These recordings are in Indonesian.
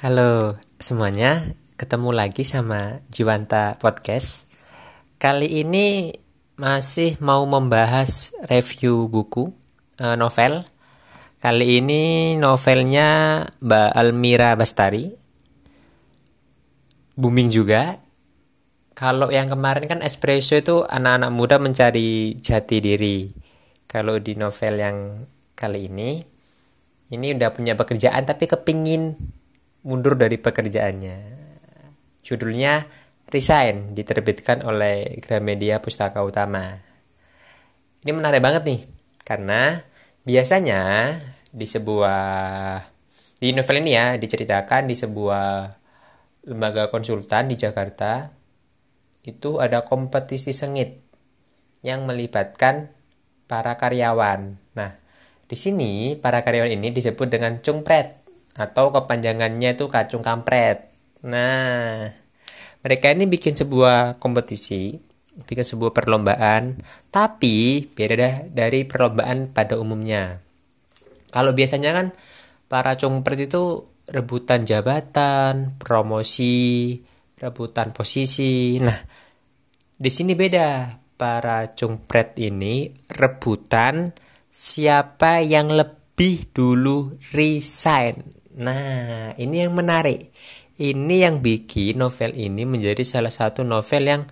Halo semuanya, ketemu lagi sama Jiwanta Podcast. Kali ini masih mau membahas review buku uh, novel. Kali ini novelnya Mbak Almira Bastari. Booming juga. Kalau yang kemarin kan Espresso itu anak-anak muda mencari jati diri. Kalau di novel yang kali ini, ini udah punya pekerjaan tapi kepingin mundur dari pekerjaannya. Judulnya Resign, diterbitkan oleh Gramedia Pustaka Utama. Ini menarik banget nih, karena biasanya di sebuah di novel ini ya diceritakan di sebuah lembaga konsultan di Jakarta itu ada kompetisi sengit yang melibatkan para karyawan. Nah, di sini para karyawan ini disebut dengan cungpret atau kepanjangannya itu kacung kampret. Nah, mereka ini bikin sebuah kompetisi, bikin sebuah perlombaan, tapi beda dari perlombaan pada umumnya. Kalau biasanya kan para cungpret itu rebutan jabatan, promosi, rebutan posisi. Nah, di sini beda. Para cungpret ini rebutan siapa yang lebih dulu resign. Nah, ini yang menarik. Ini yang bikin novel ini menjadi salah satu novel yang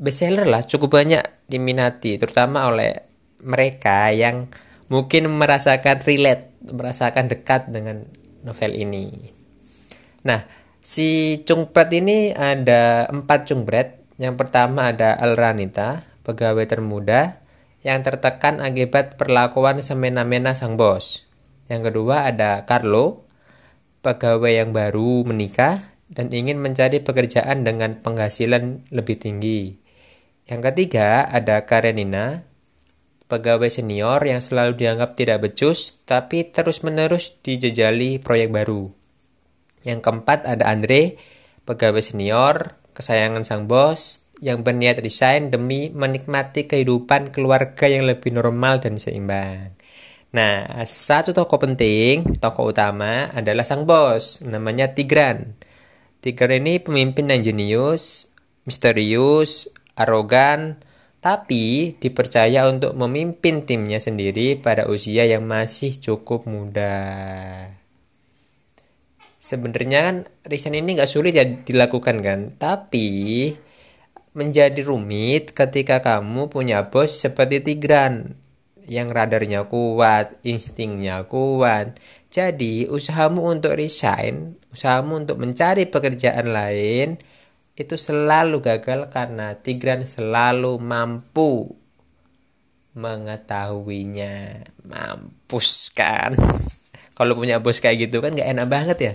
bestseller lah, cukup banyak diminati, terutama oleh mereka yang mungkin merasakan relate, merasakan dekat dengan novel ini. Nah, si Cungpret ini ada empat Cungpret. Yang pertama ada Alranita, pegawai termuda yang tertekan akibat perlakuan semena-mena sang bos. Yang kedua ada Carlo, pegawai yang baru menikah dan ingin mencari pekerjaan dengan penghasilan lebih tinggi. Yang ketiga ada Karenina, pegawai senior yang selalu dianggap tidak becus tapi terus-menerus dijejali proyek baru. Yang keempat ada Andre, pegawai senior, kesayangan sang bos, yang berniat resign demi menikmati kehidupan keluarga yang lebih normal dan seimbang. Nah, satu tokoh penting, tokoh utama adalah sang bos, namanya Tigran. Tigran ini pemimpin yang jenius, misterius, arogan, tapi dipercaya untuk memimpin timnya sendiri pada usia yang masih cukup muda. Sebenarnya kan resign ini nggak sulit ya dilakukan kan, tapi menjadi rumit ketika kamu punya bos seperti Tigran yang radarnya kuat, instingnya kuat. Jadi, usahamu untuk resign, usahamu untuk mencari pekerjaan lain itu selalu gagal karena Tigran selalu mampu mengetahuinya. Mampus kan? Kalau punya bos kayak gitu kan gak enak banget ya.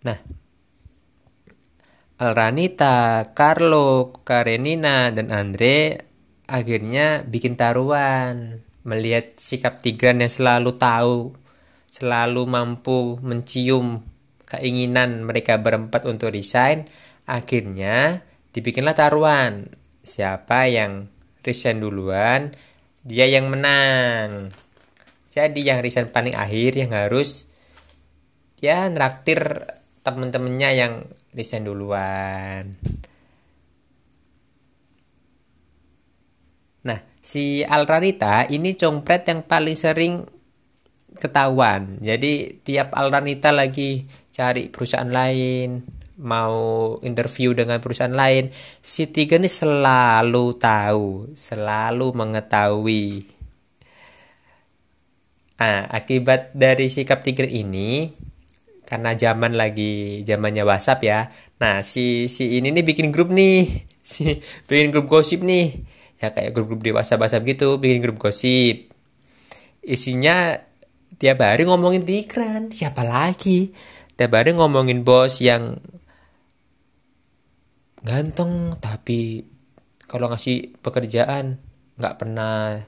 Nah, Alranita, Carlo, Karenina, dan Andre akhirnya bikin taruhan melihat sikap Tigran yang selalu tahu selalu mampu mencium keinginan mereka berempat untuk resign. Akhirnya dibikinlah taruhan. Siapa yang resign duluan dia yang menang. Jadi yang resign paling akhir yang harus ya nraktir temen-temennya yang resign duluan Nah, si Alranita ini compret yang paling sering ketahuan. Jadi tiap Alranita lagi cari perusahaan lain, mau interview dengan perusahaan lain, si Tiga ini selalu tahu, selalu mengetahui. Nah, akibat dari sikap Tiger ini, karena zaman lagi zamannya WhatsApp ya. Nah, si si ini nih bikin grup nih, si bikin grup gosip nih ya kayak grup-grup di WhatsApp gitu bikin grup gosip. Isinya tiap hari ngomongin Tigran siapa lagi? Tiap hari ngomongin bos yang ganteng tapi kalau ngasih pekerjaan nggak pernah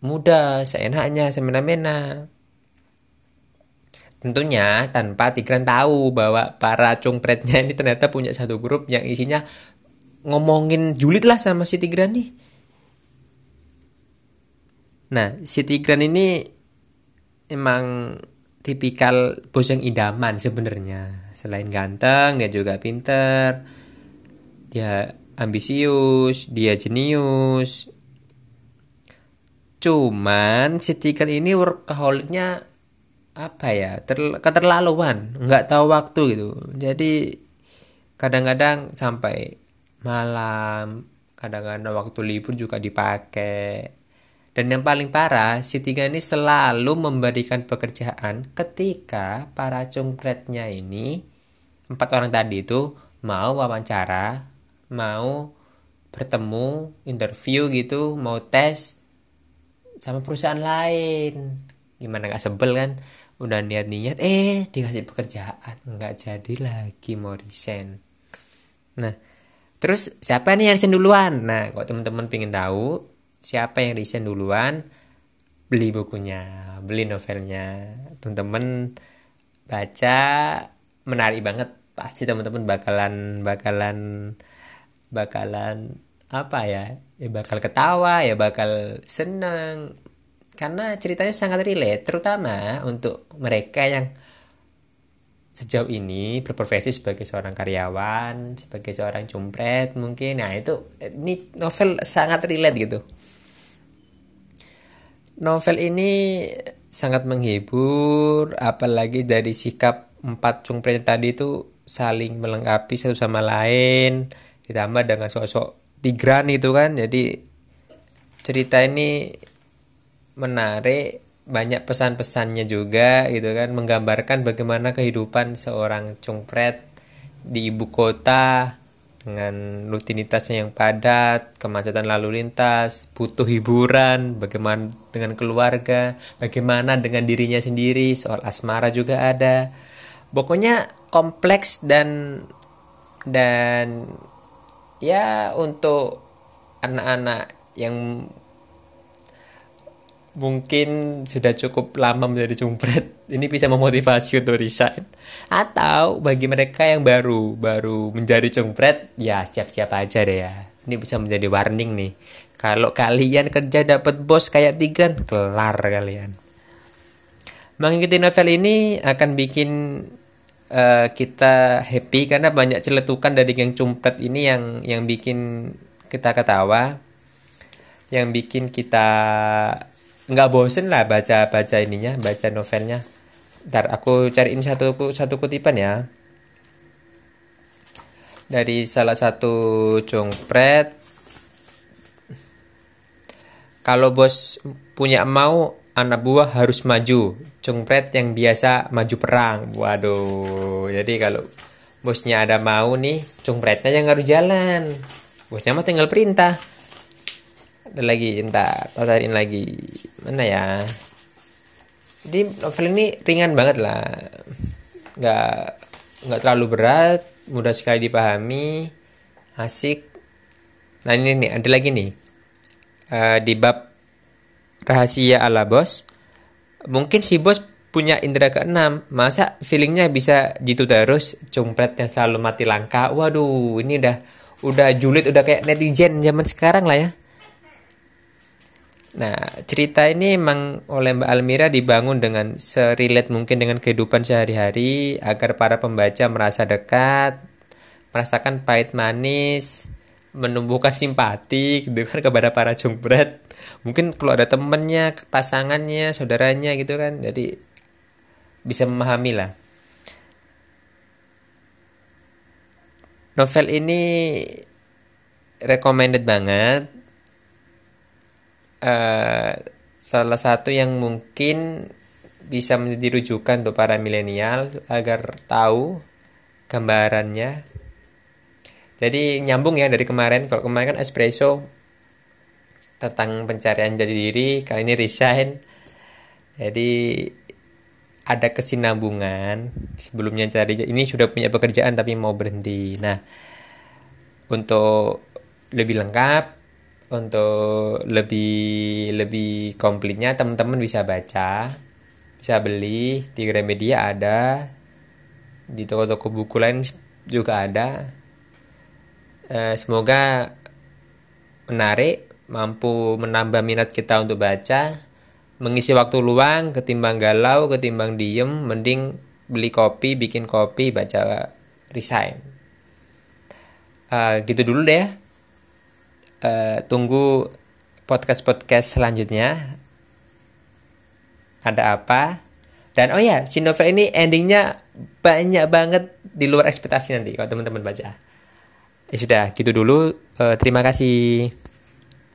mudah seenaknya semena-mena. Tentunya tanpa Tigran tahu bahwa para cungpretnya ini ternyata punya satu grup yang isinya ngomongin julid lah sama si Tigran nih. Nah, si Tigran ini emang tipikal bos yang idaman sebenarnya. Selain ganteng dia juga pinter. Dia ambisius dia jenius. Cuman si Tigel ini workaholicnya apa ya? Ter, keterlaluan nggak tahu waktu gitu. Jadi kadang-kadang sampai malam. Kadang-kadang waktu libur juga dipakai. Dan yang paling parah si tiga ini selalu memberikan pekerjaan ketika para cungkretnya ini empat orang tadi itu mau wawancara mau bertemu interview gitu mau tes sama perusahaan lain. Gimana nggak sebel kan? Udah niat-niat eh dikasih pekerjaan. Nggak jadi lagi mau resign. Nah terus siapa nih yang resign duluan? Nah kalau teman-teman pengen tahu siapa yang resign duluan beli bukunya beli novelnya. Teman-teman baca menarik banget. Pasti teman-teman bakalan bakalan bakalan apa ya? Ya bakal ketawa ya bakal seneng. Karena ceritanya sangat relate terutama untuk mereka yang sejauh ini berprofesi sebagai seorang karyawan sebagai seorang cumpret mungkin. Nah itu ini novel sangat relate gitu. Novel ini sangat menghibur apalagi dari sikap empat cumpret tadi itu saling melengkapi satu sama lain ditambah dengan sosok Tigran itu kan. Jadi cerita ini menarik banyak pesan-pesannya juga gitu kan menggambarkan bagaimana kehidupan seorang cungpret di ibu kota dengan rutinitasnya yang padat, kemacetan lalu lintas, butuh hiburan, bagaimana dengan keluarga, bagaimana dengan dirinya sendiri, soal asmara juga ada. Pokoknya kompleks dan dan ya untuk anak-anak yang mungkin sudah cukup lama menjadi cumpret ini bisa memotivasi untuk resign. Atau bagi mereka yang baru baru menjadi cumpret ya siap-siap aja deh ya. Ini bisa menjadi warning nih. Kalau kalian kerja dapat bos kayak tiga kelar kalian. Mengikuti novel ini akan bikin uh, kita happy karena banyak celetukan dari geng cumpret ini yang yang bikin kita ketawa yang bikin kita nggak bosen lah baca baca ininya baca novelnya. Ntar aku cariin satu satu kutipan ya. Dari salah satu congpret kalau bos punya mau anak buah harus maju. Congpret yang biasa maju perang. Waduh jadi kalau bosnya ada mau nih congpretnya yang harus jalan. Bosnya mah tinggal perintah. Ada lagi entar tawarin lagi mana ya? Jadi novel ini ringan banget lah. Nggak nggak terlalu berat mudah sekali dipahami asik. Nah ini nih ada lagi nih. Uh, di bab rahasia ala bos mungkin si bos punya indera keenam. Masa feelingnya bisa gitu terus cumpret yang selalu mati langka waduh ini udah udah julid udah kayak netizen zaman sekarang lah ya Nah, cerita ini memang oleh Mbak Almira dibangun dengan serelate mungkin dengan kehidupan sehari-hari agar para pembaca merasa dekat, merasakan pahit manis, menumbuhkan simpati gitu kan kepada para jungpret. Mungkin kalau ada temennya, pasangannya, saudaranya gitu kan, jadi bisa memahami lah. Novel ini recommended banget uh, salah satu yang mungkin bisa menjadi rujukan untuk para milenial agar tahu gambarannya. Jadi nyambung ya dari kemarin. Kalau kemarin kan espresso tentang pencarian jati diri, kali ini resign. Jadi ada kesinambungan. Sebelumnya cari ini sudah punya pekerjaan tapi mau berhenti. Nah, untuk lebih lengkap untuk lebih lebih komplitnya teman-teman bisa baca bisa beli. Di Gramedia ada di toko-toko buku lain juga ada. E, semoga menarik mampu menambah minat kita untuk baca mengisi waktu luang ketimbang galau ketimbang diem mending beli kopi bikin kopi baca resign. Uh, gitu dulu deh uh, tunggu podcast podcast selanjutnya. Ada apa? Dan oh ya si novel ini endingnya banyak banget di luar ekspektasi nanti kalau teman-teman baca. Ya sudah gitu dulu. Uh, terima kasih